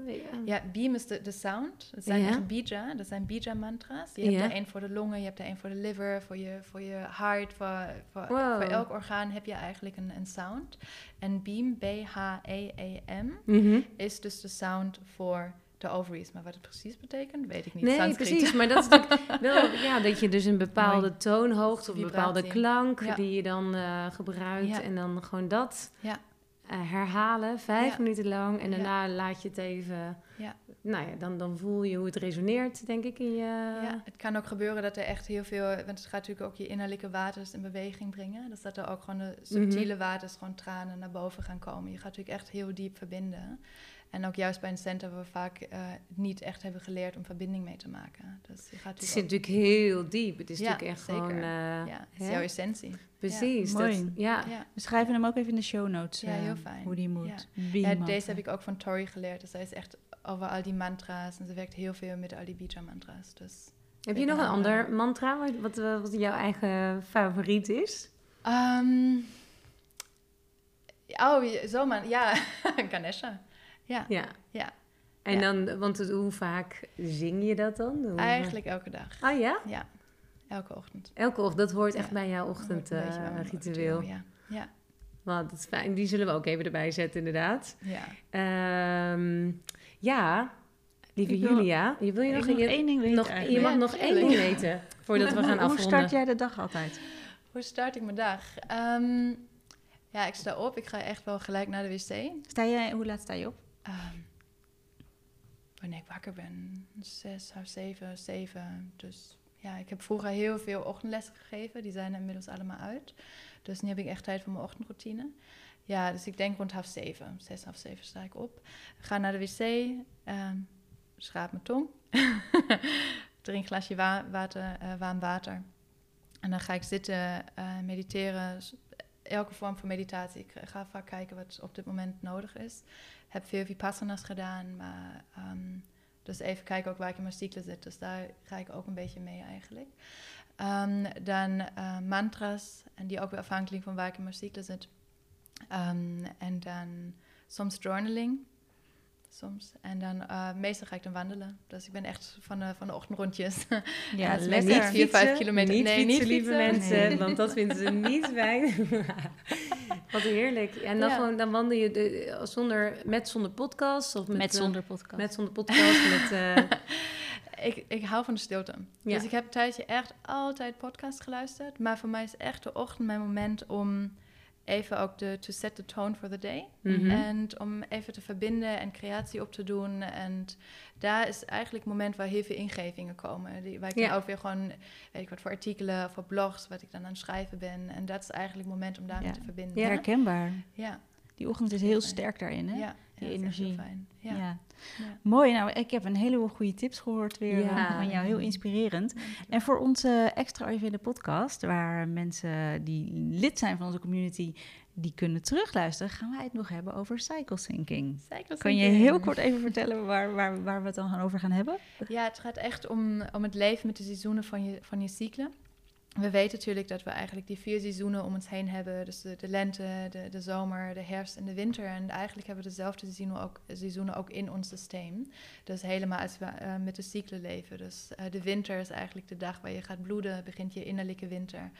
ja beam is de, de sound. Het zijn
Ja.
echt bija, dat zijn bija mantra's. Je hebt
Ja.
er één voor de longen, je hebt er één voor de liver, voor je, voor je hart, voor, voor,
Wow.
voor elk orgaan heb je eigenlijk een, een sound. En beam, B-H-E-E-M,
Mhm.
is dus de sound voor de ovaries. Maar wat het precies betekent, weet ik niet.
Nee,
Sanskriet.
precies. Maar dat is natuurlijk wel, ja, dat je dus een bepaalde
Mooi.
toonhoogte of een bepaalde klank
Ja.
die je dan eh, gebruikt
Ja.
en dan gewoon dat
Ja.
eh, herhalen, vijf minuten lang en daarna laat je het even.
Ja.
Nou ja, dan, dan voel je hoe het resoneert, denk ik, in je.
Ja, het kan ook gebeuren dat er echt heel veel, want het gaat natuurlijk ook je innerlijke waters in beweging brengen. Dus dat er ook gewoon de subtiele waters, gewoon tranen naar boven gaan komen. Je gaat natuurlijk echt heel diep verbinden. En ook juist bij een center waar we vaak eh, niet echt hebben geleerd om verbinding mee te maken. Dus je gaat
Het zit
natuurlijk
natuurlijk heel diep. Het is
Ja,
natuurlijk echt
zeker.
gewoon. eh,
ja, het is jouw essentie.
Precies.
Ja.
dat-
Mooi.
ja.
Ja.
We schrijven hem ook even in de show notes.
Ja,
eh,
heel fijn.
Hoe die moet.
Ja. Deze heb ik ook van Tori geleerd. Dus zij is echt over al die mantra's en ze werkt heel veel met al die bija mantra's. Dus
Heb je nog een ander mantra wat, wat, wat jouw eigen favoriet is?
Ehm, oh, zomaar. Ja, Ganesha. Ja,
Ja.
Ja.
En
Ja.
dan, want het- hoe vaak zing je dat dan? Hoe-
eigenlijk elke dag.
Ah ja?
Ja, elke ochtend.
Elke ochtend. Dat hoort echt
Ja.
bij jouw
Dat hoort een beetje bij mijn
ochtendritueel.
Ja, ja,
Wat dat is fijn. Die zullen we ook even erbij zetten, inderdaad.
ja.
Ehm, ja, lieve
wil-
Julia, je wil je nog,
nog
je,
één ding weten
nog, je mag
Ja,
nog één ding weten voordat we
Hoe-
gaan
Hoe
afronden.
start jij de dag altijd?
Hoe start ik mijn dag? Ehm, ja, ik sta op. Ik ga echt wel gelijk naar de wc.
Sta jij, hoe laat sta je op?
Ehm, wanneer ik wakker ben, zes, half zeven, zeven. Dus ja, ik heb vroeger heel veel ochtendlessen gegeven. Die zijn inmiddels allemaal uit. Dus nu heb ik echt tijd voor mijn ochtendroutine. Ja, dus ik denk rond half zeven, zes, half zeven sta ik op. Ga naar de wc, ehm schraap mijn tong. Drink een glasje eh, warm water. En dan ga ik zitten, eh, mediteren. Elke vorm van meditatie. Ik ga vaak kijken wat op dit moment nodig is heb veel vipassana's gedaan, maar ehm, dus even kijken ook waar ik in mijn cyclus zit. Dus daar ga ik ook een beetje mee eigenlijk. Ehm, dan eh, mantras, en die ook weer afhankelijk van waar ik in mijn cyclus zit. Ehm, en dan soms journaling. Soms. En dan eh, meestal ga ik dan wandelen. Dus ik ben echt van de, van de ochtendrondjes.
Ja, lekker.
lekker. Vier, vijf
fietsen,
kilometer.
Niet
Nee,
fietsen,
niet
lieve
fietsen.
mensen,
Nee.
want dat vinden ze niet fijn. Wat heerlijk. En dan,
Ja.
gewoon, dan wandel je de, zonder, met zonder podcast? Of met,
Met
eh,
zonder podcast.
met zonder podcast, met... eh,
Ik, ik hou van de stilte.
Ja.
Dus ik heb tijdens je echt altijd podcast geluisterd. Maar voor mij is echt de ochtend mijn moment om even ook de to set the tone for the day.
mhm.
En om even te verbinden en creatie op te doen. En daar is eigenlijk het moment waar heel veel ingevingen komen. Die, waar ik
Ja.
dan ook weer gewoon, weet ik wat, voor artikelen, voor blogs, wat ik dan aan het schrijven ben. En dat is eigenlijk het moment om daarmee
Ja.
te verbinden.
Ja.
Herkenbaar.
ja,
Die ochtend is heel sterk daarin, hè?
ja,
Die
ja,
energie.
fijn.
Ja.
Ja.
Mooi. Nou, ik heb een heleboel goede tips gehoord weer
Ja.
eh, van jou. Heel inspirerend. En voor onze extra Ayurveda podcast, waar mensen die lid zijn van onze community, die kunnen terugluisteren, gaan wij het nog hebben over cycle syncing.
Cycle
Kan je heel kort even vertellen waar, waar, waar we het dan gaan over gaan hebben?
Ja, het gaat echt om, om het leven met de seizoenen van je, van je cyclen. We weten natuurlijk dat we eigenlijk die vier seizoenen om ons heen hebben. Dus de, de lente, de, de zomer, de herfst en de winter. En eigenlijk hebben we dezelfde seizoenen ook, seizoenen ook in ons systeem. Dus helemaal als we eh, met de cyclen leven. Dus eh, de winter is eigenlijk de dag waar je gaat bloeden. Begint je innerlijke winter.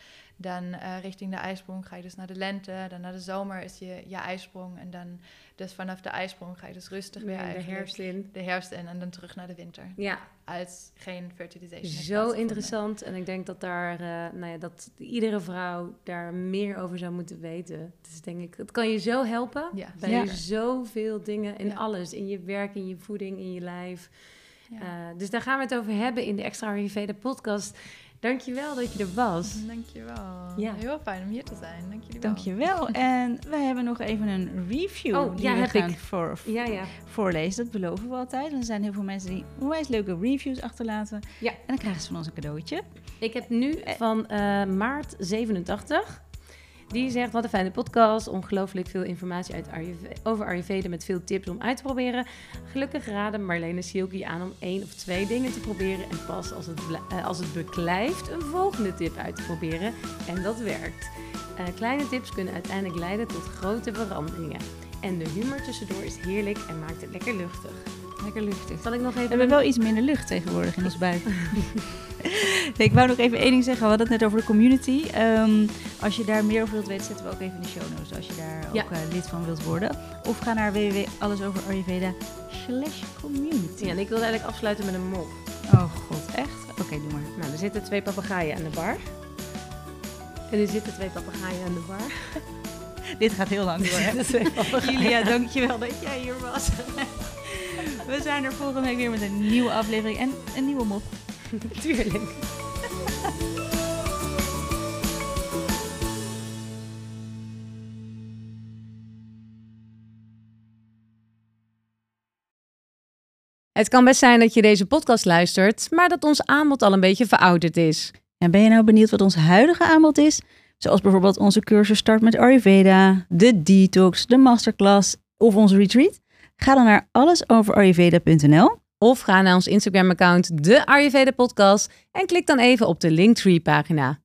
Dan eh, richting de ijsprong ga je dus naar de lente. Dan naar de zomer is je, je ijsprong. En dan dus vanaf de ijsprong ga je dus rustig weer
Ja, de herfst in.
de herfst in en dan terug naar de winter.
Ja,
Als geen fertilization heeft
zo interessant. En ik denk dat daar, eh, nou ja, dat iedere vrouw daar meer over zou moeten weten. Het is denk ik, het kan je zo helpen
Ja,
bij
Ja.
zoveel dingen in alles, in je werk, in je voeding, in je lijf. Eh, dus daar gaan we het over hebben in de Extra Ayurveda podcast. Dankjewel dat je er was.
Dankjewel.
Ja.
Heel fijn om hier te zijn. Dank jullie wel.
Dankjewel. En wij hebben nog even een review
Oh,
die
ja,
we
heb
gaan
ik.
Voor,
Ja, ja.
voorlezen. Dat beloven we altijd. Er zijn heel veel mensen die onwijs leuke reviews achterlaten.
Ja.
En dan krijgen ze van ons een cadeautje.
Ik heb nu van eh, maart 87. Die zegt, wat een fijne podcast. Ongelooflijk veel informatie uit over Ayurveda met veel tips om uit te proberen. Gelukkig raden Marlene Silky aan om één of twee dingen te proberen. En pas als het, eh, als het beklijft een volgende tip uit te proberen. En dat werkt. Eh, kleine tips kunnen uiteindelijk leiden tot grote veranderingen. En de humor tussendoor is heerlijk en maakt het lekker luchtig.
Lekker luchtig.
Zal ik nog
We
even...
hebben wel iets minder lucht tegenwoordig in ons buik. nee, ik wou nog even één ding zeggen. We hadden het net over de community. Ehm, als je daar meer over wilt weten, zetten we ook even in de show notes. Als je daar
Ja.
ook eh, lid van wilt worden. Of ga naar www.allesoverayurveda slash community.
Ja, en ik wilde eigenlijk afsluiten met een mop.
Oh god, echt? Oké, doe maar.
Nou, er zitten twee papegaaien aan de bar. En er zitten twee papegaaien aan de bar.
Dit gaat heel lang door, hè? Julia, dankjewel dat jij hier was. We zijn er volgende week weer met een nieuwe aflevering en een nieuwe mop.
Tuurlijk. Het kan best zijn dat je deze podcast luistert, maar dat ons aanbod al een beetje verouderd is.
En ben je nou benieuwd wat ons huidige aanbod is? Zoals bijvoorbeeld onze cursus Start met Ayurveda, de detox, de masterclass of onze retreat? Ga dan naar allesoverayurveda.nl.
Of ga naar ons Instagram-account, de Ayurveda Podcast, en klik dan even op de Linktree-pagina.